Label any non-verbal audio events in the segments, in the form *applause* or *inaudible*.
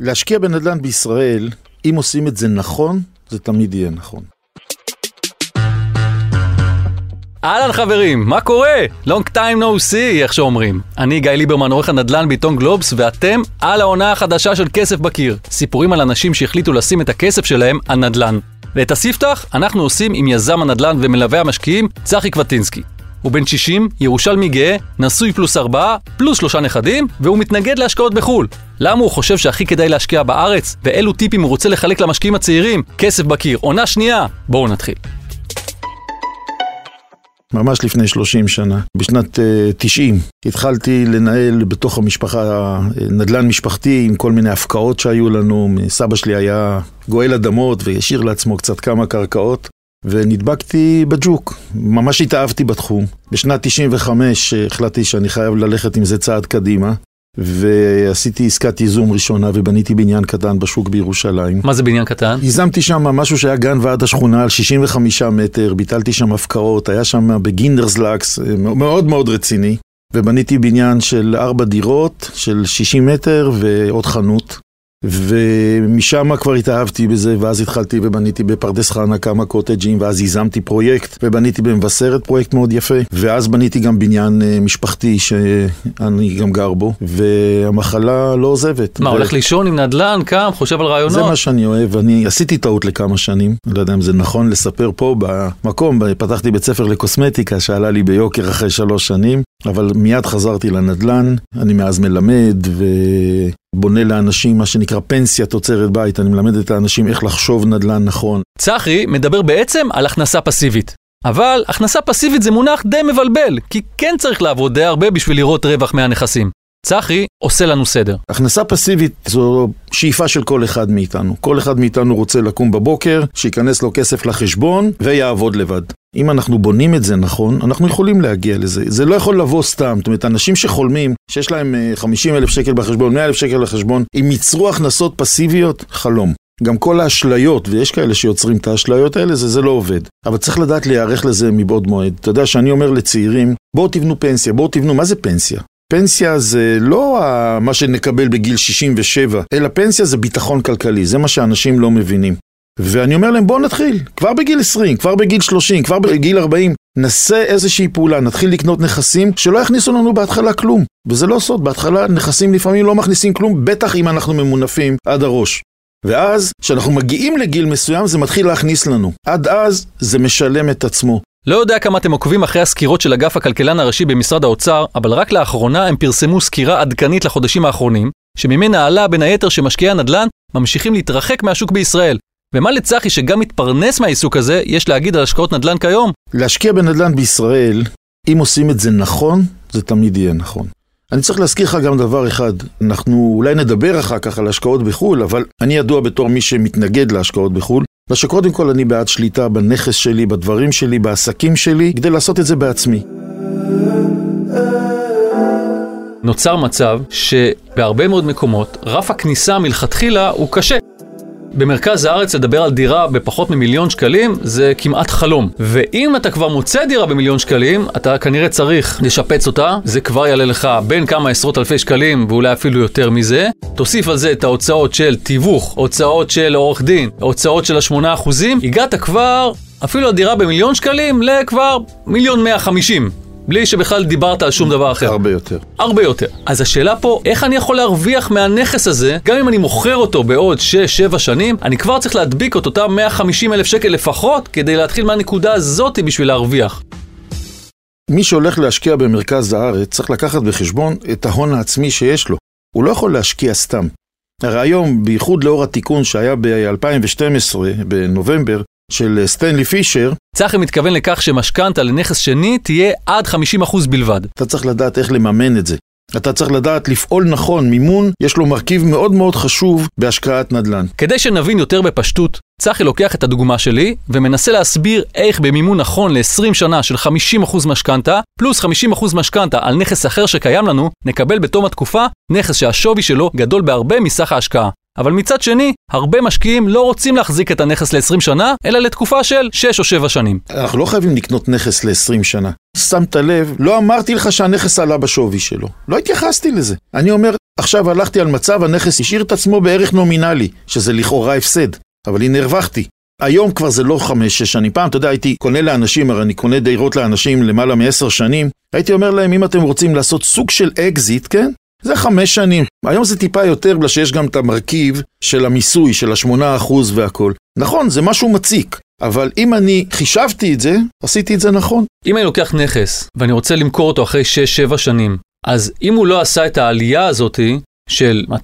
להשקיע בנדל"ן בישראל, אם עושים את זה נכון, זה תמיד יהיה נכון. אהלן חברים, מה קורה? Long time no see, איך שאומרים. אני גיא ליברמן, עורך הנדל"ן בעיתון גלובס, ואתם על העונה החדשה של כסף בקיר. סיפורים על אנשים שהחליטו לשים את הכסף שלהם על נדל"ן. ואת הספתח אנחנו עושים עם יזם הנדל"ן ומלווה המשקיעים, צחי קבטינסקי. הוא בן 60, ירושלמי גאה, נשוי פלוס ארבעה, פלוס שלושה נכדים, והוא מתנגד להשקעות בחו"ל. למה הוא חושב שהכי כדאי להשקיע בארץ, ואילו טיפים הוא רוצה לחלק למשקיעים הצעירים? כסף בקיר, עונה שנייה. בואו נתחיל. ממש לפני 30 שנה, בשנת uh, 90, התחלתי לנהל בתוך המשפחה נדל"ן משפחתי עם כל מיני הפקעות שהיו לנו. סבא שלי היה גואל אדמות והשאיר לעצמו קצת כמה קרקעות. ונדבקתי בג'וק, ממש התאהבתי בתחום. בשנת 95 החלטתי שאני חייב ללכת עם זה צעד קדימה, ועשיתי עסקת ייזום ראשונה ובניתי בניין קטן בשוק בירושלים. מה זה בניין קטן? ייזמתי שם משהו שהיה גן ועד השכונה על 65 מטר, ביטלתי שם הפקעות, היה שם בגינדרס לקס, מאוד מאוד רציני. ובניתי בניין של ארבע דירות, של 60 מטר ועוד חנות. ומשם כבר התאהבתי בזה, ואז התחלתי ובניתי בפרדס חנה כמה קוטג'ים, ואז ייזמתי פרויקט, ובניתי במבשרת פרויקט מאוד יפה, ואז בניתי גם בניין אה, משפחתי שאני גם גר בו, והמחלה לא עוזבת. מה, ו... הולך לישון עם נדל"ן, קם, חושב על רעיונות? זה מה שאני אוהב, אני עשיתי טעות לכמה שנים, לא יודע אם זה נכון לספר פה במקום, פתחתי בית ספר לקוסמטיקה שעלה לי ביוקר אחרי שלוש שנים, אבל מיד חזרתי לנדל"ן, אני מאז מלמד ובונה לאנשים מה שנקרא פנסיה תוצרת בית, אני מלמד את האנשים איך לחשוב נדל"ן נכון. צחי מדבר בעצם על הכנסה פסיבית. אבל הכנסה פסיבית זה מונח די מבלבל, כי כן צריך לעבוד די הרבה בשביל לראות רווח מהנכסים. צחי עושה לנו סדר. הכנסה פסיבית זו שאיפה של כל אחד מאיתנו. כל אחד מאיתנו רוצה לקום בבוקר, שייכנס לו כסף לחשבון ויעבוד לבד. אם אנחנו בונים את זה נכון, אנחנו יכולים להגיע לזה. זה לא יכול לבוא סתם. זאת אומרת, אנשים שחולמים, שיש להם 50 אלף שקל בחשבון, 100 אלף שקל בחשבון, אם ייצרו הכנסות פסיביות, חלום. גם כל האשליות, ויש כאלה שיוצרים את האשליות האלה, זה, זה לא עובד. אבל צריך לדעת להיערך לזה מבעוד מועד. אתה יודע, שאני אומר לצעירים, בואו תבנו פנסיה, בואו תבנו, מה זה פנסיה? פנסיה זה לא מה שנקבל בגיל 67, אלא פנסיה זה ביטחון כלכלי, זה מה שאנשים לא מבינים. ואני אומר להם בואו נתחיל, כבר בגיל 20, כבר בגיל 30, כבר בגיל 40, נעשה איזושהי פעולה, נתחיל לקנות נכסים שלא יכניסו לנו בהתחלה כלום. וזה לא סוד, בהתחלה נכסים לפעמים לא מכניסים כלום, בטח אם אנחנו ממונפים עד הראש. ואז, כשאנחנו מגיעים לגיל מסוים, זה מתחיל להכניס לנו. עד אז, זה משלם את עצמו. לא יודע כמה אתם עוקבים אחרי הסקירות של אגף הכלכלן הראשי במשרד האוצר, אבל רק לאחרונה הם פרסמו סקירה עדכנית לחודשים האחרונים, שממנה עלה בין היתר שמשקיעי הנדל"ן ממשיכים להתרחק מהשוק בישראל. ומה לצחי שגם מתפרנס מהעיסוק הזה, יש להגיד על השקעות נדל"ן כיום? להשקיע בנדל"ן בישראל, אם עושים את זה נכון, זה תמיד יהיה נכון. אני צריך להזכיר לך גם דבר אחד, אנחנו אולי נדבר אחר כך על השקעות בחו"ל, אבל אני ידוע בתור מי שמתנגד להשקעות בחו"ל, ושקודם כל אני בעד שליטה בנכס שלי, בדברים שלי, בעסקים שלי, כדי לעשות את זה בעצמי. נוצר מצב שבהרבה מאוד מקומות רף הכניסה מלכתחילה הוא קשה. במרכז הארץ לדבר על דירה בפחות ממיליון שקלים זה כמעט חלום. ואם אתה כבר מוצא דירה במיליון שקלים, אתה כנראה צריך לשפץ אותה, זה כבר יעלה לך בין כמה עשרות אלפי שקלים ואולי אפילו יותר מזה. תוסיף על זה את ההוצאות של תיווך, הוצאות של עורך דין, הוצאות של השמונה אחוזים, הגעת כבר אפילו הדירה במיליון שקלים לכבר מיליון מאה חמישים. בלי שבכלל דיברת על שום דבר אחר. הרבה יותר. הרבה יותר. אז השאלה פה, איך אני יכול להרוויח מהנכס הזה, גם אם אני מוכר אותו בעוד 6-7 שנים, אני כבר צריך להדביק את אותם 150 אלף שקל לפחות, כדי להתחיל מהנקודה הזאת בשביל להרוויח. מי שהולך להשקיע במרכז הארץ צריך לקחת בחשבון את ההון העצמי שיש לו. הוא לא יכול להשקיע סתם. הרי היום, בייחוד לאור התיקון שהיה ב-2012, בנובמבר, של סטנלי פישר. צחי מתכוון לכך שמשכנתה לנכס שני תהיה עד 50% בלבד. אתה צריך לדעת איך לממן את זה. אתה צריך לדעת לפעול נכון, מימון, יש לו מרכיב מאוד מאוד חשוב בהשקעת נדל"ן. כדי שנבין יותר בפשטות, צחי לוקח את הדוגמה שלי ומנסה להסביר איך במימון נכון ל-20 שנה של 50% משכנתה, פלוס 50% משכנתה על נכס אחר שקיים לנו, נקבל בתום התקופה נכס שהשווי שלו גדול בהרבה מסך ההשקעה. אבל מצד שני, הרבה משקיעים לא רוצים להחזיק את הנכס ל-20 שנה, אלא לתקופה של 6 או 7 שנים. אנחנו לא חייבים לקנות נכס ל-20 שנה. שמת לב, לא אמרתי לך שהנכס עלה בשווי שלו. לא התייחסתי לזה. אני אומר, עכשיו הלכתי על מצב, הנכס השאיר את עצמו בערך נומינלי, שזה לכאורה הפסד, אבל הנה הרווחתי. היום כבר זה לא חמש-שש שנים. פעם, אתה יודע, הייתי קונה לאנשים, הרי אני קונה דירות לאנשים למעלה מעשר שנים, הייתי אומר להם, אם אתם רוצים לעשות סוג של אקזיט, כן? זה חמש שנים. היום זה טיפה יותר, בגלל שיש גם את המרכיב של המיסוי, של השמונה אחוז והכל. נכון, זה משהו מציק, אבל אם אני חישבתי את זה, עשיתי את זה נכון. אם אני לוקח נכס ואני רוצה למכור אותו אחרי 6-7 שנים, אז אם הוא לא עשה את העלייה הזאתי של 200-300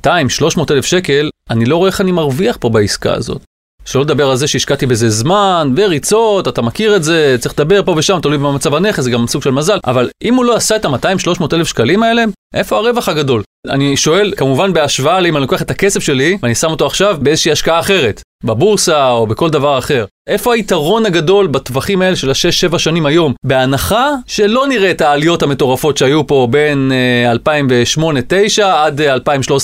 אלף שקל, אני לא רואה איך אני מרוויח פה בעסקה הזאת. שלא לדבר על זה שהשקעתי בזה זמן וריצות, אתה מכיר את זה, צריך לדבר פה ושם, תלוי במצב הנכס, זה גם סוג של מזל, אבל אם הוא לא עשה את ה-200-300 אלף שקלים האלה, איפה הרווח הגדול? אני שואל, כמובן בהשוואה לאם אני לוקח את הכסף שלי ואני שם אותו עכשיו באיזושהי השקעה אחרת, בבורסה או בכל דבר אחר. איפה היתרון הגדול בטווחים האלה של ה-6-7 שנים היום? בהנחה שלא נראה את העליות המטורפות שהיו פה בין uh, 2008-2009 עד uh,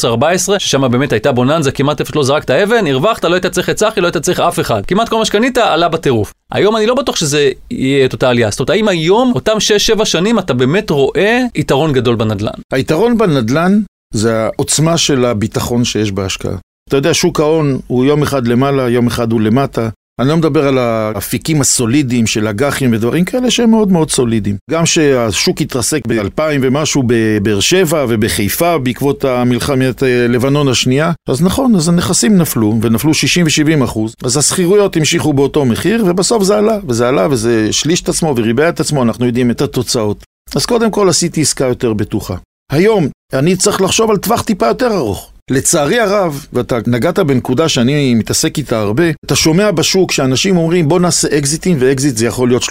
2013-2014, ששם באמת הייתה בוננזה, כמעט איפה שלא זרקת אבן, הרווחת, לא היית צריך את צחי, לא היית צריך אף אחד. כמעט כל מה שקנית עלה בטירוף. היום אני לא בטוח שזה יהיה את אותה עלייה. זאת אומרת, האם היום, אותם 6-7 שנים, אתה באמת רואה יתרון גדול בנדל"ן? היתרון בנדל"ן זה העוצמה של הביטחון שיש בהשקעה. אתה יודע, שוק ההון הוא יום אחד למעלה, יום אחד הוא למטה. אני לא מדבר על האפיקים הסולידיים של אג"חים ודברים כאלה שהם מאוד מאוד סולידיים. גם שהשוק התרסק ב-2000 ומשהו בבאר שבע ובחיפה בעקבות המלחמת אה, לבנון השנייה, אז נכון, אז הנכסים נפלו, ונפלו 60 ו-70 אחוז, אז השכירויות המשיכו באותו מחיר, ובסוף זה עלה, וזה עלה, וזה שליש את עצמו וריבע את עצמו, אנחנו יודעים את התוצאות. אז קודם כל עשיתי עסקה יותר בטוחה. היום אני צריך לחשוב על טווח טיפה יותר ארוך. לצערי הרב, ואתה נגעת בנקודה שאני מתעסק איתה הרבה, אתה שומע בשוק שאנשים אומרים בוא נעשה אקזיטים, ואקזיט זה יכול להיות 30-40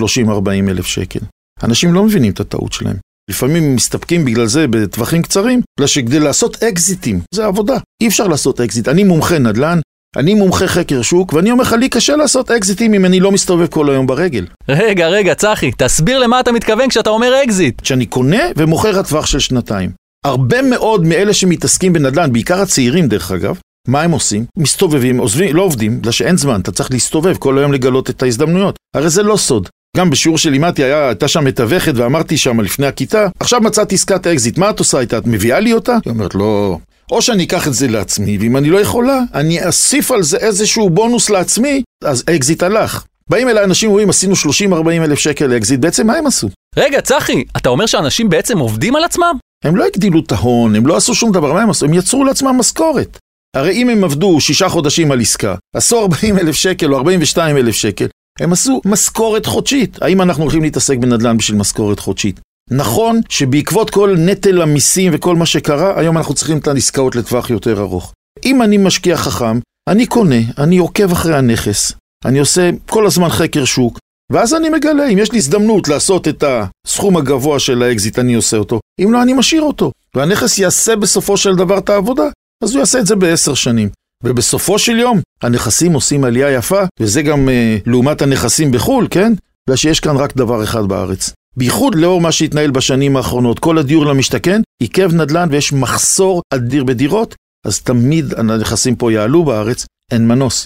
אלף שקל. אנשים לא מבינים את הטעות שלהם. לפעמים מסתפקים בגלל זה בטווחים קצרים, בגלל שכדי לעשות אקזיטים, זה עבודה. אי אפשר לעשות אקזיט. אני מומחה נדל"ן, אני מומחה חקר שוק, ואני אומר לך, לי קשה לעשות אקזיטים אם אני לא מסתובב כל היום ברגל. רגע, רגע, צחי, תסביר למה אתה מתכוון כשאתה אומר אקזיט. שאני קונה ומוכר הטווח של שנתיים. הרבה מאוד מאלה שמתעסקים בנדל"ן, בעיקר הצעירים דרך אגב, מה הם עושים? מסתובבים, עוזבים, לא עובדים, בגלל שאין זמן, אתה צריך להסתובב כל היום לגלות את ההזדמנויות. הרי זה לא סוד. גם בשיעור שלימדתי, הייתה שם מתווכת ואמרתי שם לפני הכיתה, עכשיו מצאתי עסקת אקזיט, מה את עושה איתה? את מביאה לי אותה? היא אומרת, לא. או שאני אקח את זה לעצמי, ואם אני לא יכולה, אני אוסיף על זה איזשהו בונוס לעצמי, אז אקזיט הלך. באים אליי אנשים ואומרים, עשינו 30-40 אלף שקל לאקזיט, בעצם מה הם עשו? רגע, צחי, אתה אומר שאנשים בעצם עובדים על עצמם? הם לא הגדילו את ההון, הם לא עשו שום דבר, מה הם עשו? הם יצרו לעצמם משכורת. הרי אם הם עבדו שישה חודשים על עסקה, עשו 40 אלף שקל או 42 אלף שקל, הם עשו משכורת חודשית. האם אנחנו הולכים להתעסק בנדל"ן בשביל משכורת חודשית? נכון שבעקבות כל נטל המיסים וכל מה שקרה, היום אנחנו צריכים את העסקאות לטווח יותר ארוך. אם אני משקיע חכם, אני קונה, אני עוקב אחרי הנכס, אני עושה כל הזמן חקר שוק, ואז אני מגלה, אם יש לי הזדמנות לעשות את הסכום הגבוה של האקזיט, אני עושה אותו. אם לא, אני משאיר אותו. והנכס יעשה בסופו של דבר את העבודה, אז הוא יעשה את זה בעשר שנים. ובסופו של יום, הנכסים עושים עלייה יפה, וזה גם אה, לעומת הנכסים בחו"ל, כן? בגלל שיש כאן רק דבר אחד בארץ. בייחוד לאור מה שהתנהל בשנים האחרונות, כל הדיור למשתכן, עיכב נדל"ן ויש מחסור אדיר בדירות, אז תמיד הנכסים פה יעלו בארץ, אין מנוס.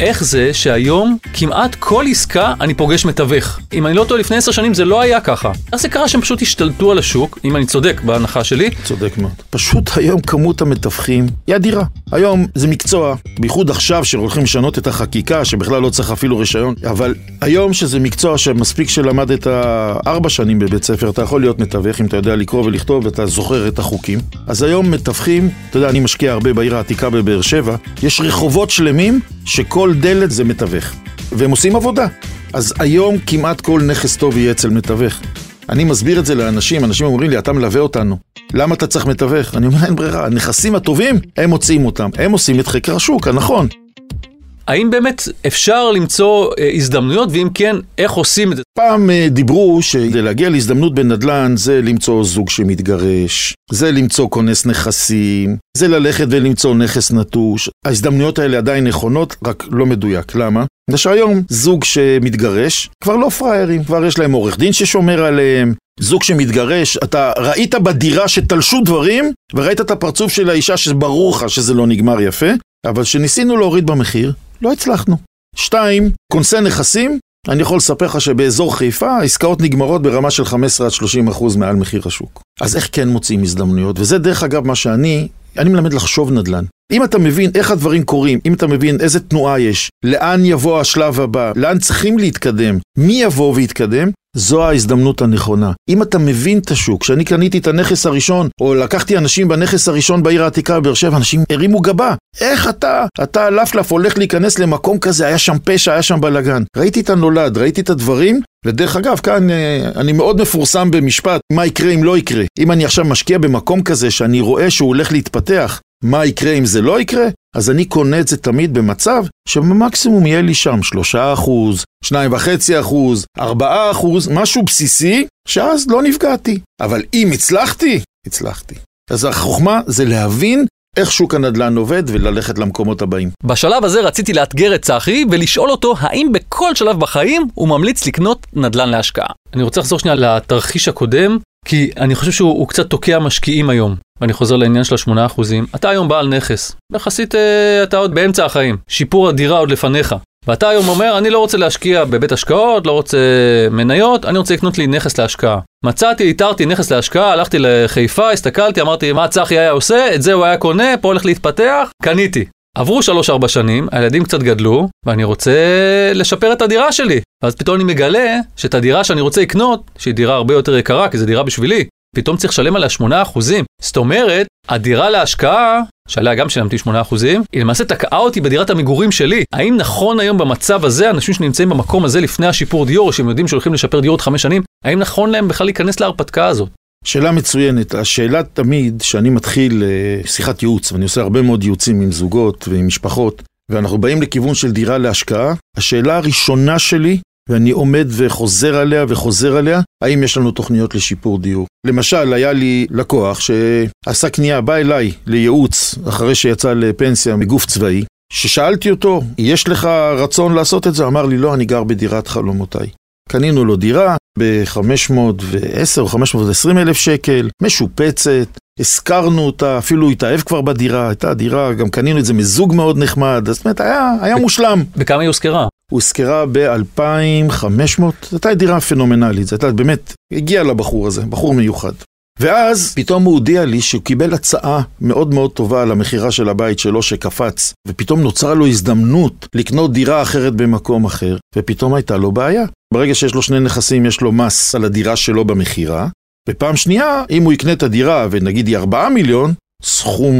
איך זה שהיום כמעט כל עסקה אני פוגש מתווך? אם אני לא טועה, לפני עשר שנים זה לא היה ככה. איך זה קרה שהם פשוט השתלטו על השוק, אם אני צודק בהנחה שלי? צודק מאוד. פשוט היום כמות המתווכים היא אדירה. היום זה מקצוע, בייחוד עכשיו שהולכים לשנות את החקיקה, שבכלל לא צריך אפילו רישיון, אבל היום שזה מקצוע שמספיק שלמדת ארבע שנים בבית ספר, אתה יכול להיות מתווך אם אתה יודע לקרוא ולכתוב ואתה זוכר את החוקים. אז היום מתווכים, אתה יודע, אני משקיע הרבה בעיר העתיקה בבאר שבע, יש רחובות שלמים שכל דלת זה מתווך. והם עושים עבודה. אז היום כמעט כל נכס טוב יהיה אצל מתווך. אני מסביר את זה לאנשים, אנשים אומרים לי, אתה מלווה אותנו. למה אתה צריך מתווך? אני אומר, אין ברירה, הנכסים הטובים, הם מוציאים אותם. הם עושים את חקר השוק, הנכון. האם באמת אפשר למצוא אה, הזדמנויות, ואם כן, איך עושים את זה? פעם אה, דיברו שכדי להגיע להזדמנות בנדל"ן זה למצוא זוג שמתגרש, זה למצוא כונס נכסים, זה ללכת ולמצוא נכס נטוש. ההזדמנויות האלה עדיין נכונות, רק לא מדויק. למה? בגלל שהיום זוג שמתגרש כבר לא פראיירים, כבר יש להם עורך דין ששומר עליהם, זוג שמתגרש, אתה ראית בדירה שתלשו דברים, וראית את הפרצוף של האישה שברור לך שזה לא נגמר יפה, אבל כשניסינו להוריד במחיר, לא הצלחנו. שתיים, כונסי נכסים, אני יכול לספר לך שבאזור חיפה העסקאות נגמרות ברמה של 15 עד 30 אחוז מעל מחיר השוק. אז איך כן מוצאים הזדמנויות? וזה דרך אגב מה שאני, אני מלמד לחשוב נדל"ן. אם אתה מבין איך הדברים קורים, אם אתה מבין איזה תנועה יש, לאן יבוא השלב הבא, לאן צריכים להתקדם, מי יבוא ויתקדם, זו ההזדמנות הנכונה. אם אתה מבין את השוק, כשאני קניתי את הנכס הראשון, או לקחתי אנשים בנכס הראשון בעיר העתיקה בבאר שבע, אנשים הרימו גבה. איך אתה, אתה לפלף הולך להיכנס למקום כזה, היה שם פשע, היה שם בלאגן. ראיתי את הנולד, ראיתי את הדברים, ודרך אגב, כאן אה, אני מאוד מפורסם במשפט, מה יקרה אם לא יקרה. אם אני עכשיו משקיע במקום כזה שאני רואה שהוא הולך להתפתח, מה יקרה אם זה לא יקרה? אז אני קונה את זה תמיד במצב שבמקסימום יהיה לי שם 3 אחוז, 2.5 אחוז, 4 אחוז, משהו בסיסי, שאז לא נפגעתי. אבל אם הצלחתי, הצלחתי. אז החוכמה זה להבין איך שוק הנדל"ן עובד וללכת למקומות הבאים. בשלב הזה רציתי לאתגר את צחי ולשאול אותו האם בכל שלב בחיים הוא ממליץ לקנות נדל"ן להשקעה. אני רוצה לחזור שנייה לתרחיש הקודם, כי אני חושב שהוא קצת תוקע משקיעים היום. ואני חוזר לעניין של ה-8%, אתה היום בעל נכס, יחסית אה, אתה עוד באמצע החיים, שיפור הדירה עוד לפניך. ואתה היום אומר, אני לא רוצה להשקיע בבית השקעות, לא רוצה מניות, אני רוצה לקנות לי נכס להשקעה. מצאתי, איתרתי נכס להשקעה, הלכתי לחיפה, הסתכלתי, אמרתי, מה צחי היה עושה? את זה הוא היה קונה, פה הולך להתפתח, קניתי. עברו 3-4 שנים, הילדים קצת גדלו, ואני רוצה לשפר את הדירה שלי. ואז פתאום אני מגלה שאת הדירה שאני רוצה לקנות, שהיא דירה הרבה יותר יקרה, כי זו דירה בשבילי, פתאום צריך לשלם עליה 8%. זאת אומרת, הדירה להשקעה, שעליה גם שילמתי 8%, היא למעשה תקעה אותי בדירת המגורים שלי. האם נכון היום במצב הזה, אנשים שנמצאים במקום הזה לפני השיפור דיור, שהם יודעים שהולכים לשפר דיור עוד 5 שנים, האם נכון להם בכלל להיכנס להרפתקה הזאת? שאלה מצוינת. השאלה תמיד, שאני מתחיל אה, שיחת ייעוץ, ואני עושה הרבה מאוד ייעוצים עם זוגות ועם משפחות, ואנחנו באים לכיוון של דירה להשקעה, השאלה הראשונה שלי ואני עומד וחוזר עליה וחוזר עליה, האם יש לנו תוכניות לשיפור דיור. למשל, היה לי לקוח שעשה קנייה, בא אליי לייעוץ אחרי שיצא לפנסיה מגוף צבאי, ששאלתי אותו, יש לך רצון לעשות את זה? אמר לי, לא, אני גר בדירת חלומותיי. קנינו לו דירה ב-510 או 520 אלף שקל, משופצת, השכרנו אותה, אפילו התאהב כבר בדירה, הייתה דירה, גם קנינו את זה מזוג מאוד נחמד, זאת אומרת, היה, היה מושלם. בכמה היא הושכרה? הושכרה ב-2500, זו הייתה דירה פנומנלית, זו הייתה באמת, הגיע לבחור הזה, בחור מיוחד. ואז פתאום הוא הודיע לי שהוא קיבל הצעה מאוד מאוד טובה על המכירה של הבית שלו שקפץ, ופתאום נוצרה לו הזדמנות לקנות דירה אחרת במקום אחר, ופתאום הייתה לו בעיה. ברגע שיש לו שני נכסים, יש לו מס על הדירה שלו במכירה, ופעם שנייה, אם הוא יקנה את הדירה ונגיד היא 4 מיליון, סכום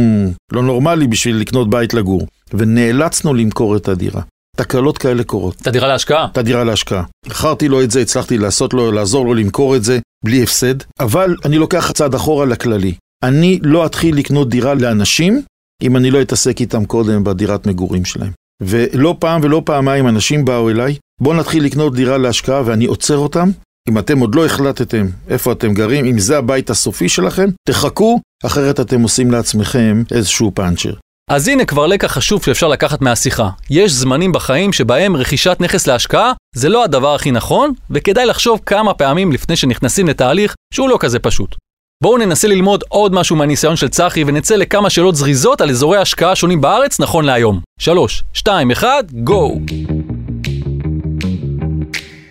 לא נורמלי בשביל לקנות בית לגור. ונאלצנו למכור את הדירה. תקלות כאלה קורות. את הדירה להשקעה? את הדירה להשקעה. מכרתי לו את זה, הצלחתי לעשות לו, לעזור לו למכור את זה, בלי הפסד, אבל אני לוקח צעד אחורה לכללי. אני לא אתחיל לקנות דירה לאנשים, אם אני לא אתעסק איתם קודם בדירת מגורים שלהם. ולא פעם ולא פעמיים אנשים באו אליי, בואו נתחיל לקנות דירה להשקעה ואני עוצר אותם. אם אתם עוד לא החלטתם איפה אתם גרים, אם זה הבית הסופי שלכם, תחכו, אחרת אתם עושים לעצמכם איזשהו פאנצ'ר. אז הנה כבר לקח חשוב שאפשר לקחת מהשיחה. יש זמנים בחיים שבהם רכישת נכס להשקעה זה לא הדבר הכי נכון, וכדאי לחשוב כמה פעמים לפני שנכנסים לתהליך שהוא לא כזה פשוט. בואו ננסה ללמוד עוד משהו מהניסיון של צחי ונצא לכמה שאלות זריזות על אזורי השקעה שונים בארץ נכון להיום. 3, 2, 1, גו!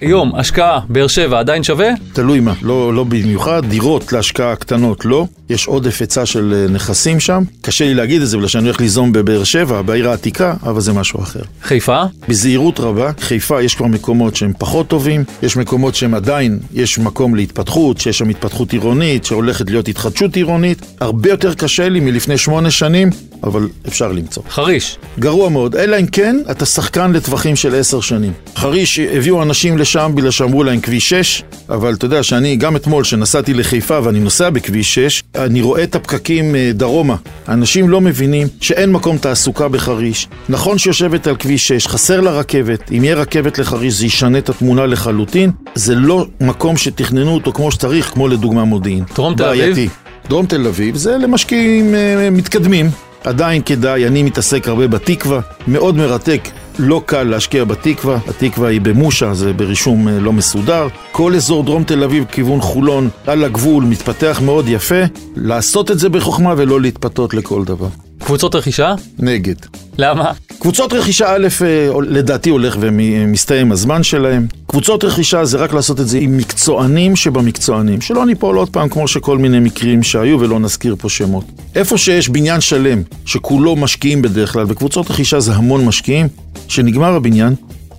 היום, השקעה, באר שבע, עדיין שווה? תלוי מה, לא, לא במיוחד, דירות להשקעה קטנות לא, יש עודף היצע של אה, נכסים שם, קשה לי להגיד את זה בגלל שאני הולך ליזום בבאר שבע, בעיר העתיקה, אבל זה משהו אחר. חיפה? בזהירות רבה, חיפה יש כבר מקומות שהם פחות טובים, יש מקומות שהם עדיין, יש מקום להתפתחות, שיש שם התפתחות עירונית, שהולכת להיות התחדשות עירונית, הרבה יותר קשה לי מלפני שמונה שנים, אבל אפשר למצוא. חריש? גרוע מאוד, אלא אם כן אתה שחקן לטווחים של עשר שנים. חריש הביאו אנשים לשם בגלל שאמרו להם כביש 6, אבל אתה יודע שאני, גם אתמול, שנסעתי לחיפה ואני נוסע בכביש 6, אני רואה את הפקקים אה, דרומה. אנשים לא מבינים שאין מקום תעסוקה בחריש. נכון שיושבת על כביש 6, חסר לה רכבת. אם יהיה רכבת לחריש זה ישנה את התמונה לחלוטין. זה לא מקום שתכננו אותו כמו שצריך, כמו לדוגמה מודיעין. דרום תל אביב? דרום תל אביב זה למשקיעים אה, מתקדמים. עדיין כדאי, אני מתעסק הרבה בתקווה, מאוד מרתק. לא קל להשקיע בתקווה, התקווה היא במושה, זה ברישום אה, לא מסודר. כל אזור דרום תל אביב, כיוון חולון, על הגבול, מתפתח מאוד יפה. לעשות את זה בחוכמה ולא להתפתות לכל דבר. קבוצות רכישה? נגד. למה? קבוצות רכישה א', אה, לדעתי הולך ומסתיים הזמן שלהם. קבוצות רכישה זה רק לעשות את זה עם מקצוענים שבמקצוענים. שלא ניפול עוד פעם כמו שכל מיני מקרים שהיו ולא נזכיר פה שמות. איפה שיש בניין שלם, שכולו משקיעים בדרך כלל, וקבוצות רכישה זה המון משקיעים, שנגמר הבניין,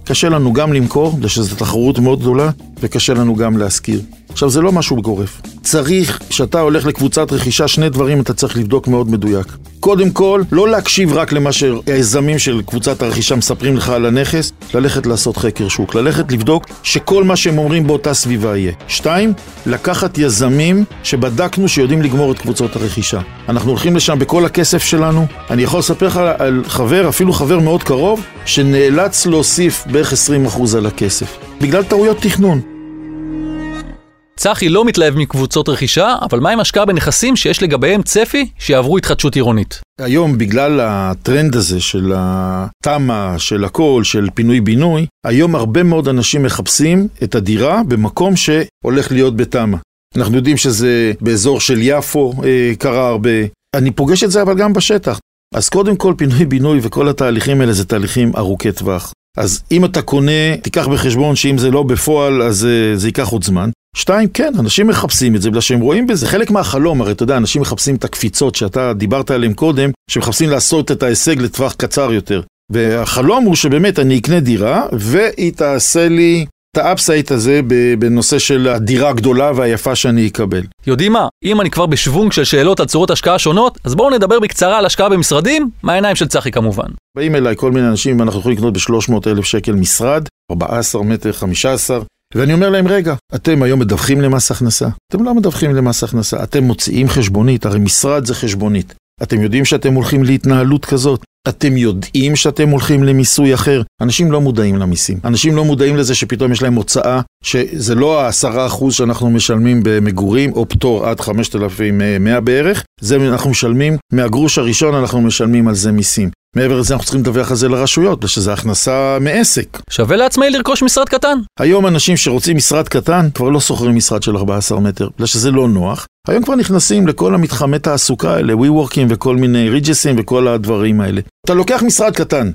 קשה לנו גם למכור, בגלל שזו תחרות מאוד גדולה, וקשה לנו גם להשכיר. עכשיו, זה לא משהו גורף. צריך, כשאתה הולך לקבוצת רכישה, שני דברים אתה צריך לבדוק מאוד מדויק. קודם כל, לא להקשיב רק למה שהיזמים של קבוצת הרכישה מספרים לך על הנכס, ללכת לעשות חקר שוק, ללכת לבדוק שכל מה שהם אומרים באותה סביבה יהיה. שתיים, לקחת יזמים שבדקנו שיודעים לגמור את קבוצות הרכישה. אנחנו הולכים לשם בכל הכסף שלנו. אני יכול לספר לך על חבר, אפילו חבר מאוד קרוב, שנאלץ להוסיף בערך 20% על הכסף. בגלל טעויות תכנון. צחי לא מתלהב מקבוצות רכישה, אבל מה עם השקעה בנכסים שיש לגביהם צפי שיעברו התחדשות עירונית? היום בגלל הטרנד הזה של התמ"א, של הכל, של פינוי-בינוי, היום הרבה מאוד אנשים מחפשים את הדירה במקום שהולך להיות בתמ"א. אנחנו יודעים שזה באזור של יפו אה, קרה הרבה. אני פוגש את זה אבל גם בשטח. אז קודם כל פינוי-בינוי וכל התהליכים האלה זה תהליכים ארוכי טווח. אז אם אתה קונה, תיקח בחשבון שאם זה לא בפועל, אז uh, זה ייקח עוד זמן. שתיים, כן, אנשים מחפשים את זה בגלל שהם רואים בזה חלק מהחלום, הרי אתה יודע, אנשים מחפשים את הקפיצות שאתה דיברת עליהן קודם, שמחפשים לעשות את ההישג לטווח קצר יותר. והחלום הוא שבאמת אני אקנה דירה, והיא תעשה לי את ה-upside הזה בנושא של הדירה הגדולה והיפה שאני אקבל. יודעים מה? אם אני כבר בשוונג של שאלות על צורות השקעה שונות, אז בואו נדבר בקצרה על השקעה במשרדים, מהעיניים של צחי כמובן. באים אליי כל מיני אנשים, ואנחנו יכולים לקנות ב-300 אלף שקל משרד, 14 מטר, 15, ואני אומר להם, רגע, אתם היום מדווחים למס הכנסה? אתם לא מדווחים למס הכנסה, אתם מוציאים חשבונית, הרי משרד זה חשבונית. אתם יודעים שאתם הולכים להתנהלות כזאת? אתם יודעים שאתם הולכים למיסוי אחר? אנשים לא מודעים למיסים. אנשים לא מודעים לזה שפתאום יש להם הוצאה, שזה לא העשרה אחוז שאנחנו משלמים במגורים, או פטור עד 5,100 בערך, זה אנחנו משלמים, מהגרוש הראשון אנחנו משלמים על זה מיסים. מעבר לזה אנחנו צריכים לדווח על זה לרשויות, בגלל שזה הכנסה מעסק. שווה לעצמאי לרכוש משרד קטן. היום אנשים שרוצים משרד קטן כבר לא שוכרים משרד של 14 מטר, בגלל שזה לא נוח. היום כבר נכנסים לכל המתחמי תעסוקה האלה, ווי וורקים וכל מיני ריג'סים וכל הדברים האלה. אתה לוקח משרד קטן,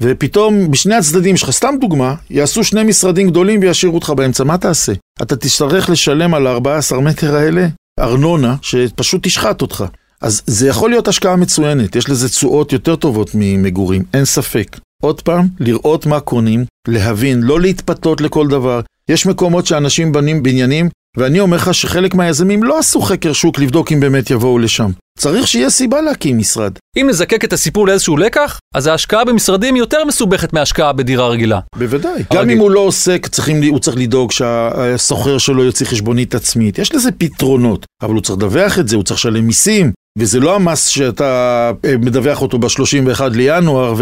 ופתאום בשני הצדדים שלך, סתם דוגמה, יעשו שני משרדים גדולים וישאירו אותך באמצע, מה תעשה? אתה תצטרך לשלם על ה-14 מטר האלה ארנונה שפשוט תשחט אותך. אז זה יכול להיות השקעה מצוינת, יש לזה תשואות יותר טובות ממגורים, אין ספק. עוד פעם, לראות מה קונים, להבין, לא להתפתות לכל דבר. יש מקומות שאנשים בנים בניינים, ואני אומר לך שחלק מהיזמים לא עשו חקר שוק לבדוק אם באמת יבואו לשם. צריך שיהיה סיבה להקים משרד. אם נזקק את הסיפור לאיזשהו לקח, אז ההשקעה במשרדים יותר מסובכת מהשקעה בדירה רגילה. בוודאי. גם אם הוא לא עוסק, צריכים, הוא צריך לדאוג שהסוחר שלו יוציא חשבונית עצמית. יש לזה פתרונות, אבל הוא צריך לדווח את זה, הוא צריך לשלם מיסים, וזה לא המס שאתה אה, מדווח אותו ב-31 לינואר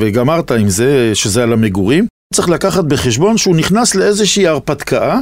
וגמרת עם זה, שזה על המגורים. צריך לקחת בחשבון שהוא נכנס לאיזושהי הרפתקה,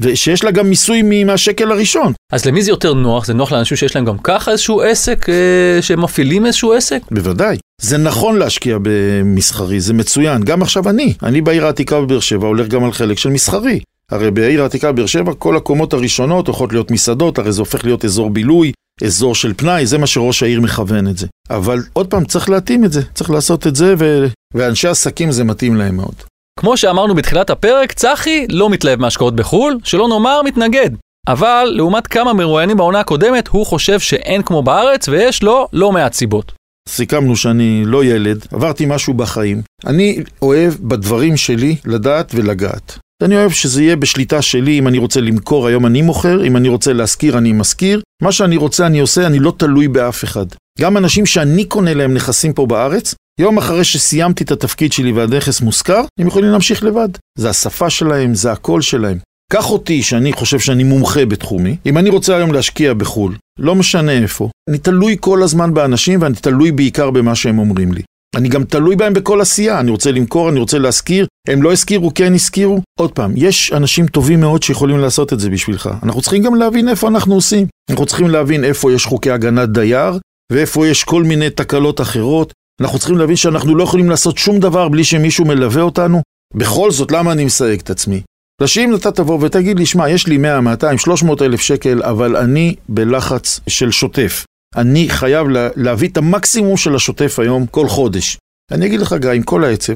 ושיש לה גם מיסוי מהשקל הראשון. אז למי זה יותר נוח? זה נוח לאנשים שיש להם גם ככה איזשהו עסק, אה, שהם מפעילים איזשהו עסק? בוודאי. זה נכון להשקיע במסחרי, זה מצוין. גם עכשיו אני, אני בעיר העתיקה בבאר שבע הולך גם על חלק של מסחרי. הרי בעיר העתיקה באר שבע כל הקומות הראשונות הולכות להיות מסעדות, הרי זה הופך להיות אזור בילוי, אזור של פנאי, זה מה שראש העיר מכוון את זה. אבל עוד פעם, צריך להתאים את זה, צריך לעשות את זה, ו... ואנשי עסקים זה מתאים להם מאוד. כמו שאמרנו בתחילת הפרק, צחי לא מתלהב מהשקעות בחו"ל, שלא נאמר מתנגד. אבל לעומת כמה מרואיינים בעונה הקודמת, הוא חושב שאין כמו בארץ, ויש לו לא מעט סיבות. סיכמנו שאני לא ילד, עברתי משהו בחיים. אני אוהב בדברים שלי לדעת ולגעת. אני אוהב שזה יהיה בשליטה שלי, אם אני רוצה למכור היום אני מוכר, אם אני רוצה להשכיר אני משכיר, מה שאני רוצה אני עושה, אני לא תלוי באף אחד. גם אנשים שאני קונה להם נכסים פה בארץ, יום אחרי שסיימתי את התפקיד שלי והנכס מושכר, הם יכולים להמשיך לבד. זה השפה שלהם, זה הקול שלהם. קח אותי, שאני חושב שאני מומחה בתחומי, אם אני רוצה היום להשקיע בחו"ל, לא משנה איפה, אני תלוי כל הזמן באנשים ואני תלוי בעיקר במה שהם אומרים לי. אני גם תלוי בהם בכל עשייה, אני רוצה למכור, אני רוצה להשכיר, הם לא הזכירו, כן הזכירו. עוד פעם, יש אנשים טובים מאוד שיכולים לעשות את זה בשבילך. אנחנו צריכים גם להבין איפה אנחנו עושים. אנחנו צריכים להבין איפה יש חוקי הגנת דייר, ואיפה יש כל מיני תקלות אחרות. אנחנו צריכים להבין שאנחנו לא יכולים לעשות שום דבר בלי שמישהו מלווה אותנו. בכל זאת, למה אני מסייג את עצמי? שאם אתה תבוא ותגיד לי, שמע, יש לי 100, 200, 300 אלף שקל, אבל אני בלחץ של שוטף. אני חייב לה, להביא את המקסימום של השוטף היום כל חודש. אני אגיד לך, גיא, עם כל העצב,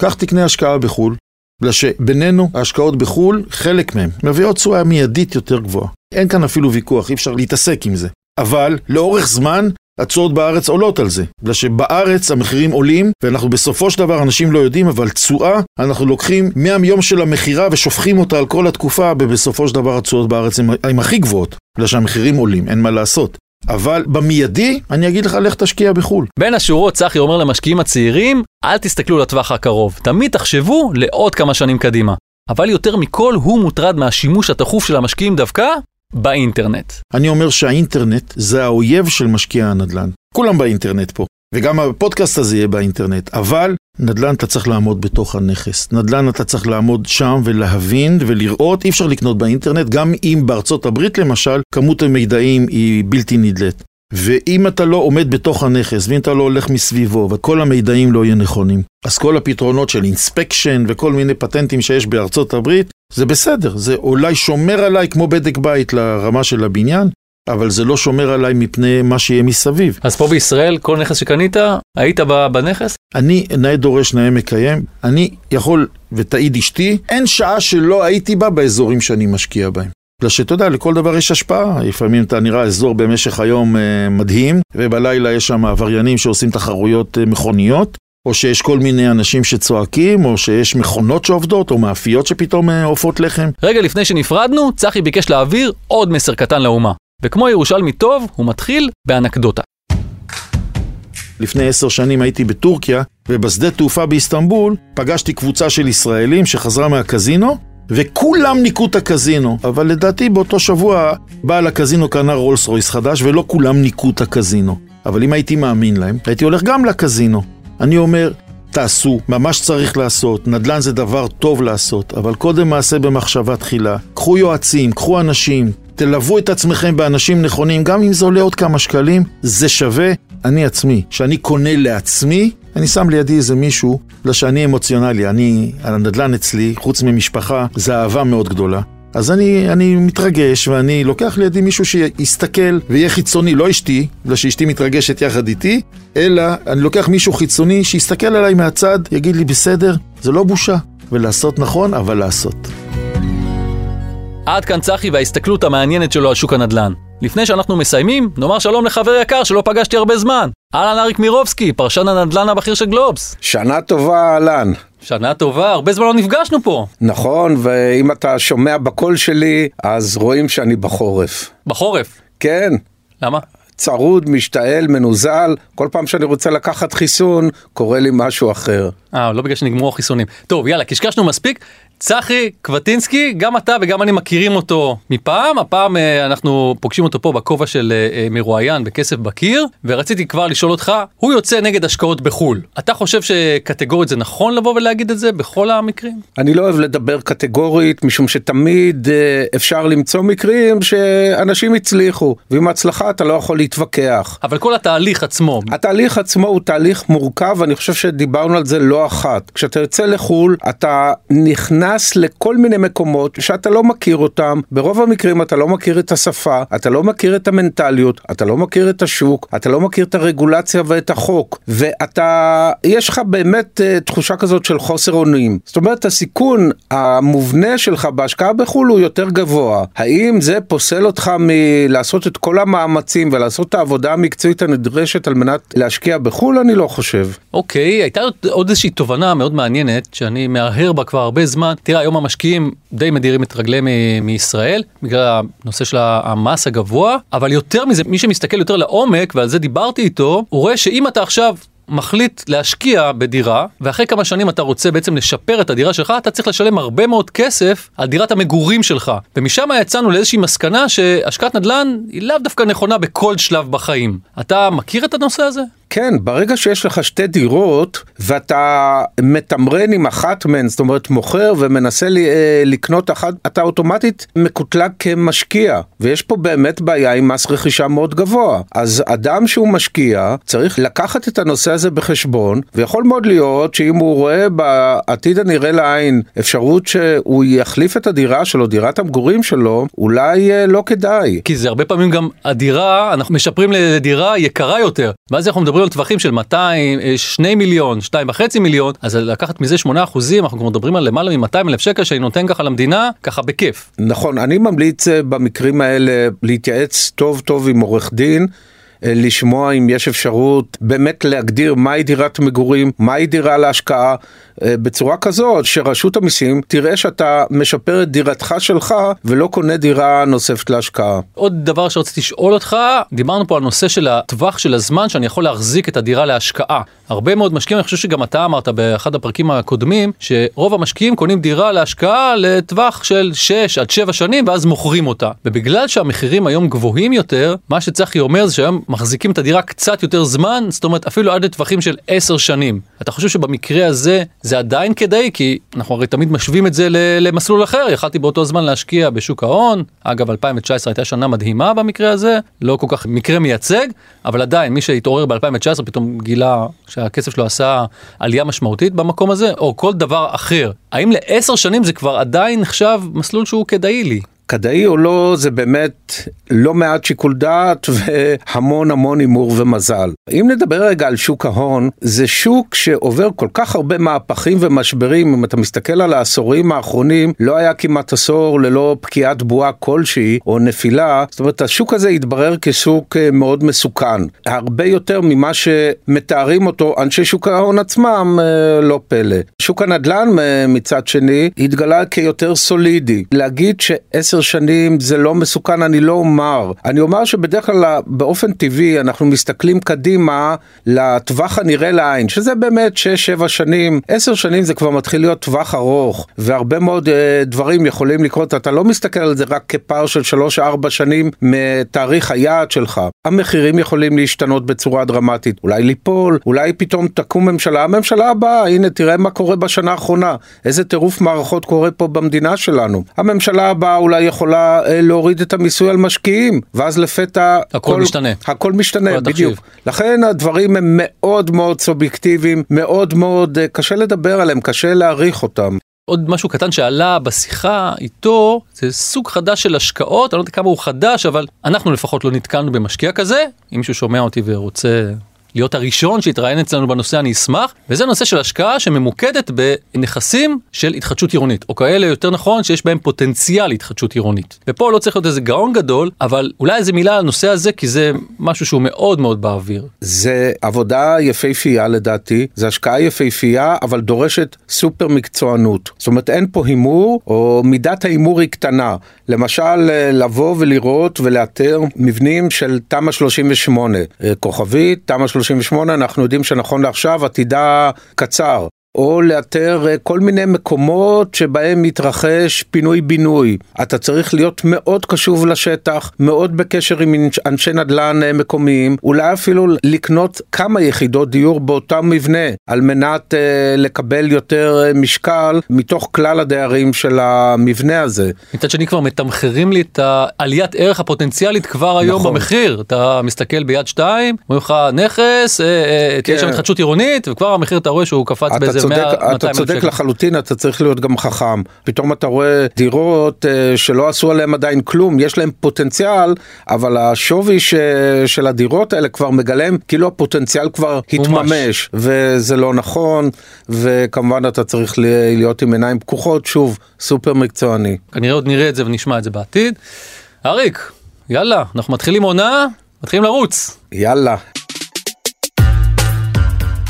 קח תקנה השקעה בחו"ל, בגלל שבינינו, ההשקעות בחו"ל, חלק מהן מביאות תשואה מיידית יותר גבוהה. אין כאן אפילו ויכוח, אי אפשר להתעסק עם זה. אבל לאורך זמן, התשואות בארץ עולות על זה. בגלל שבארץ המחירים עולים, ואנחנו בסופו של דבר, אנשים לא יודעים, אבל תשואה, אנחנו לוקחים מהיום של המכירה ושופכים אותה על כל התקופה, ובסופו של דבר התשואות בארץ הן הכי גבוהות. בגלל שהמחירים עולים, אין מה לעשות. אבל במיידי, אני אגיד לך, לך תשקיע בחו"ל. בין השורות צחי אומר למשקיעים הצעירים, אל תסתכלו לטווח הקרוב, תמיד תחשבו לעוד כמה שנים קדימה. אבל יותר מכל, הוא מוטרד מהשימוש התכוף של המשקיעים דווקא באינטרנט. אני אומר שהאינטרנט זה האויב של משקיע הנדל"ן. כולם באינטרנט פה. וגם הפודקאסט הזה יהיה באינטרנט, אבל נדל"ן אתה צריך לעמוד בתוך הנכס. נדל"ן אתה צריך לעמוד שם ולהבין ולראות, אי אפשר לקנות באינטרנט, גם אם בארצות הברית למשל, כמות המידעים היא בלתי נדלית. ואם אתה לא עומד בתוך הנכס, ואם אתה לא הולך מסביבו, וכל המידעים לא יהיו נכונים, אז כל הפתרונות של inspection וכל מיני פטנטים שיש בארצות הברית, זה בסדר, זה אולי שומר עליי כמו בדק בית לרמה של הבניין, אבל זה לא שומר עליי מפני מה שיהיה מסביב. אז פה בישראל, כל נכס שקנית, היית בנכס? אני נאה דורש נאה מקיים. אני יכול, ותעיד אשתי, אין שעה שלא הייתי בה באזורים שאני משקיע בהם. בגלל שאתה יודע, לכל דבר יש השפעה. לפעמים אתה נראה אזור במשך היום אה, מדהים, ובלילה יש שם עבריינים שעושים תחרויות אה, מכוניות, או שיש כל מיני אנשים שצועקים, או שיש מכונות שעובדות, או מאפיות שפתאום אה, עופות לחם. רגע לפני שנפרדנו, צחי ביקש להעביר עוד מסר קטן לאומה. וכמו ירושלמי טוב, הוא מתחיל באנקדוטה. לפני עשר שנים הייתי בטורקיה, ובשדה תעופה באיסטנבול פגשתי קבוצה של ישראלים שחזרה מהקזינו, וכולם ניקו את הקזינו. אבל לדעתי באותו שבוע בעל הקזינו קנה רולס רויס חדש, ולא כולם ניקו את הקזינו. אבל אם הייתי מאמין להם, הייתי הולך גם לקזינו. אני אומר, תעשו, ממש צריך לעשות, נדל"ן זה דבר טוב לעשות, אבל קודם מעשה במחשבה תחילה. קחו יועצים, קחו אנשים, תלוו את עצמכם באנשים נכונים, גם אם זה עולה עוד כמה שקלים, זה שווה. אני עצמי, כשאני קונה לעצמי, אני שם לידי איזה מישהו, בגלל שאני אמוציונלי, אני, הנדל"ן אצלי, חוץ ממשפחה, זה אהבה מאוד גדולה. אז אני, אני מתרגש ואני לוקח לידי מישהו שיסתכל ויהיה חיצוני, לא אשתי, בגלל שאשתי מתרגשת יחד איתי, אלא אני לוקח מישהו חיצוני שיסתכל עליי מהצד, יגיד לי בסדר, זה לא בושה. ולעשות נכון, אבל לעשות. עד כאן צחי וההסתכלות המעניינת שלו על שוק הנדל"ן. לפני שאנחנו מסיימים, נאמר שלום לחבר יקר שלא פגשתי הרבה זמן. אהלן אריק מירובסקי, פרשן הנדל"ן הבכיר של גלובס. שנה טובה, אהלן. שנה טובה, הרבה זמן לא נפגשנו פה. נכון, ואם אתה שומע בקול שלי, אז רואים שאני בחורף. בחורף? כן. למה? צרוד, משתעל, מנוזל, כל פעם שאני רוצה לקחת חיסון, קורה לי משהו אחר. אה, לא בגלל שנגמרו החיסונים. טוב, יאללה, קשקשנו מספיק. צחי קבטינסקי, גם אתה וגם אני מכירים אותו מפעם, הפעם אה, אנחנו פוגשים אותו פה בכובע של אה, אה, מרואיין בכסף בקיר, ורציתי כבר לשאול אותך, הוא יוצא נגד השקעות בחו"ל. אתה חושב שקטגורית זה נכון לבוא ולהגיד את זה בכל המקרים? אני לא אוהב לדבר קטגורית, משום שתמיד אפשר למצוא מקרים שאנשים הצליחו, ועם ההצלחה אתה לא יכול להתווכח. אבל כל התהליך עצמו... התהליך עצמו הוא תהליך מורכב, אני חושב שדיברנו על זה לא אחת. כשאתה יוצא לחו"ל, אתה. נכנס לכל מיני מקומות שאתה לא מכיר אותם, ברוב המקרים אתה לא מכיר את השפה, אתה לא מכיר את המנטליות, אתה לא מכיר את השוק, אתה לא מכיר את הרגולציה ואת החוק, ואתה, יש לך באמת uh, תחושה כזאת של חוסר אונים. זאת אומרת, הסיכון המובנה שלך בהשקעה בחו"ל הוא יותר גבוה. האם זה פוסל אותך מלעשות את כל המאמצים ולעשות את העבודה המקצועית הנדרשת על מנת להשקיע בחו"ל? אני לא חושב. אוקיי, okay, הייתה עוד איזושהי תובנה מאוד מעניינת, שאני מהרהר בה כבר הרבה זמן. תראה, היום המשקיעים די מדירים את רגליהם מישראל, בגלל הנושא של המס הגבוה, אבל יותר מזה, מי שמסתכל יותר לעומק, ועל זה דיברתי איתו, הוא רואה שאם אתה עכשיו מחליט להשקיע בדירה, ואחרי כמה שנים אתה רוצה בעצם לשפר את הדירה שלך, אתה צריך לשלם הרבה מאוד כסף על דירת המגורים שלך. ומשם יצאנו לאיזושהי מסקנה שהשקעת נדל"ן היא לאו דווקא נכונה בכל שלב בחיים. אתה מכיר את הנושא הזה? כן, ברגע שיש לך שתי דירות ואתה מתמרן עם אחת מהן, זאת אומרת מוכר ומנסה לי, אה, לקנות אחת, אתה אוטומטית מקוטלג כמשקיע, ויש פה באמת בעיה עם מס רכישה מאוד גבוה. אז אדם שהוא משקיע צריך לקחת את הנושא הזה בחשבון, ויכול מאוד להיות שאם הוא רואה בעתיד הנראה לעין אפשרות שהוא יחליף את הדירה שלו, דירת המגורים שלו, אולי אה, לא כדאי. כי זה הרבה פעמים גם הדירה, אנחנו משפרים לדירה יקרה יותר. ואז אנחנו מדברים על טווחים של 200, 2 אה, מיליון, 2.5 מיליון, אז לקחת מזה 8 אחוזים, אנחנו כבר מדברים על למעלה מ-200 אלף שקל שאני נותן ככה למדינה, ככה בכיף. נכון, אני ממליץ אה, במקרים האלה להתייעץ טוב טוב עם עורך דין. אה, לשמוע אם יש אפשרות באמת להגדיר מהי דירת מגורים, מהי דירה להשקעה, אה, בצורה כזאת שרשות המיסים תראה שאתה משפר את דירתך שלך ולא קונה דירה נוספת להשקעה. עוד דבר שרציתי לשאול אותך, דיברנו פה על נושא של הטווח של הזמן שאני יכול להחזיק את הדירה להשקעה. הרבה מאוד משקיעים, אני חושב שגם אתה אמרת באחד הפרקים הקודמים, שרוב המשקיעים קונים דירה להשקעה לטווח של 6 עד 7 שנים ואז מוכרים אותה. ובגלל שהמחירים היום גבוהים יותר, מה שצחי אומר זה שהיום מחזיקים את הדירה קצת יותר זמן, זאת אומרת אפילו עד לטווחים של 10 שנים. אתה חושב שבמקרה הזה זה עדיין כדאי, כי אנחנו הרי תמיד משווים את זה למסלול אחר, יכלתי באותו זמן להשקיע בשוק ההון, אגב 2019 הייתה שנה מדהימה במקרה הזה, לא כל כך מקרה מייצג, אבל עדיין מי שהתעורר ב-2019 פתאום גילה שהכסף שלו עשה עלייה משמעותית במקום הזה, או כל דבר אחר. האם לעשר שנים זה כבר עדיין נחשב מסלול שהוא כדאי לי? כדאי או לא זה באמת לא מעט שיקול דעת *laughs* והמון המון הימור ומזל. אם נדבר רגע על שוק ההון, זה שוק שעובר כל כך הרבה מהפכים ומשברים, אם אתה מסתכל על העשורים האחרונים, לא היה כמעט עשור ללא פקיעת בועה כלשהי או נפילה, זאת אומרת השוק הזה התברר כשוק אה, מאוד מסוכן, הרבה יותר ממה שמתארים אותו אנשי שוק ההון עצמם, אה, לא פלא. שוק הנדל"ן אה, מצד שני התגלה כיותר סולידי. להגיד שעשר עשר שנים זה לא מסוכן, אני לא אומר. אני אומר שבדרך כלל באופן טבעי אנחנו מסתכלים קדימה לטווח הנראה לעין, שזה באמת 6-7 שנים, 10 שנים זה כבר מתחיל להיות טווח ארוך, והרבה מאוד אה, דברים יכולים לקרות, אתה לא מסתכל על זה רק כפער של 3-4 שנים מתאריך היעד שלך. המחירים יכולים להשתנות בצורה דרמטית, אולי ליפול, אולי פתאום תקום ממשלה, הממשלה הבאה, הנה תראה מה קורה בשנה האחרונה, איזה טירוף מערכות קורה פה במדינה שלנו. הממשלה הבאה אולי יכולה אה, להוריד את המיסוי על משקיעים, ואז לפתע... הכל כל, משתנה. הכל משתנה, בדיוק. תחשיב. לכן הדברים הם מאוד מאוד סובייקטיביים, מאוד מאוד אה, קשה לדבר עליהם, קשה להעריך אותם. עוד משהו קטן שעלה בשיחה איתו, זה סוג חדש של השקעות, אני לא יודע כמה הוא חדש, אבל אנחנו לפחות לא נתקלנו במשקיע כזה. אם מישהו שומע אותי ורוצה להיות הראשון שיתראיין אצלנו בנושא אני אשמח, וזה נושא של השקעה שממוקדת בנכסים של התחדשות עירונית, או כאלה יותר נכון שיש בהם פוטנציאל התחדשות עירונית. ופה לא צריך להיות איזה גאון גדול, אבל אולי איזה מילה על הנושא הזה, כי זה משהו שהוא מאוד מאוד באוויר. זה עבודה יפהפייה לדעתי, זה השקעה יפהפייה, אבל דורשת סופר מקצוענות. זאת אומרת אין פה הימור, או מידת ההימור היא קטנה. למשל, לבוא ולראות ולאתר מבנים של תמ"א 38, כוכבית, תמ"א 38. 38, אנחנו יודעים שנכון לעכשיו עתידה קצר. או לאתר אה, כל מיני מקומות שבהם מתרחש פינוי-בינוי. אתה צריך להיות מאוד קשוב לשטח, מאוד בקשר עם אנשי נדל"ן אה, מקומיים, אולי אפילו לקנות כמה יחידות דיור באותם מבנה, על מנת uh, לקבל יותר uh, משקל מתוך כלל הדיירים של המבנה הזה. מצד שני כבר מתמחרים לי את העליית ערך הפוטנציאלית כבר היום נכון. במחיר. אתה מסתכל ביד שתיים, אומרים לך נכס, כן. תהיה שם התחדשות עירונית, וכבר המחיר אתה רואה שהוא קפץ באיזה צודק, 100, אתה צודק לחלוטין, אתה צריך להיות גם חכם. פתאום אתה רואה דירות uh, שלא עשו עליהן עדיין כלום, יש להן פוטנציאל, אבל השווי ש, של הדירות האלה כבר מגלם כאילו הפוטנציאל כבר התממש, וזה לא נכון, וכמובן אתה צריך להיות עם עיניים פקוחות, שוב, סופר מקצועני. כנראה עוד נראה את זה ונשמע את זה בעתיד. אריק, יאללה, אנחנו מתחילים עונה, מתחילים לרוץ. יאללה.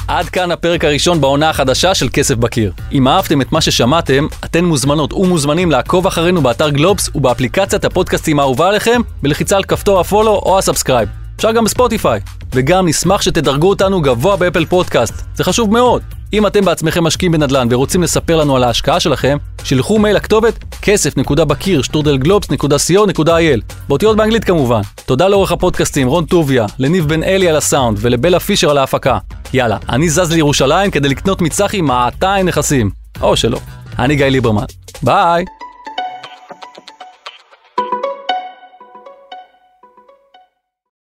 עד כאן הפרק הראשון בעונה החדשה של כסף בקיר. אם אהבתם את מה ששמעתם, אתן מוזמנות ומוזמנים לעקוב אחרינו באתר גלובס ובאפליקציית הפודקאסטים האהובה עליכם, בלחיצה על כפתור ה follow או ה subscribe. אפשר גם בספוטיפיי. וגם נשמח שתדרגו אותנו גבוה באפל פודקאסט, זה חשוב מאוד. אם אתם בעצמכם משקיעים בנדל"ן ורוצים לספר לנו על ההשקעה שלכם, שלחו מייל לכתובת כסף.בקיר שטרודל גלובס.co.il באותיות באנגלית כמובן. תודה לעורך הפודקאסטים רון טוביה, לניב בן אלי על הסאונד ולבלה פישר על ההפקה. יאללה, אני זז לירושלים כדי לקנות מצחי 200 נכסים. או שלא. אני גיא ליברמן. ביי!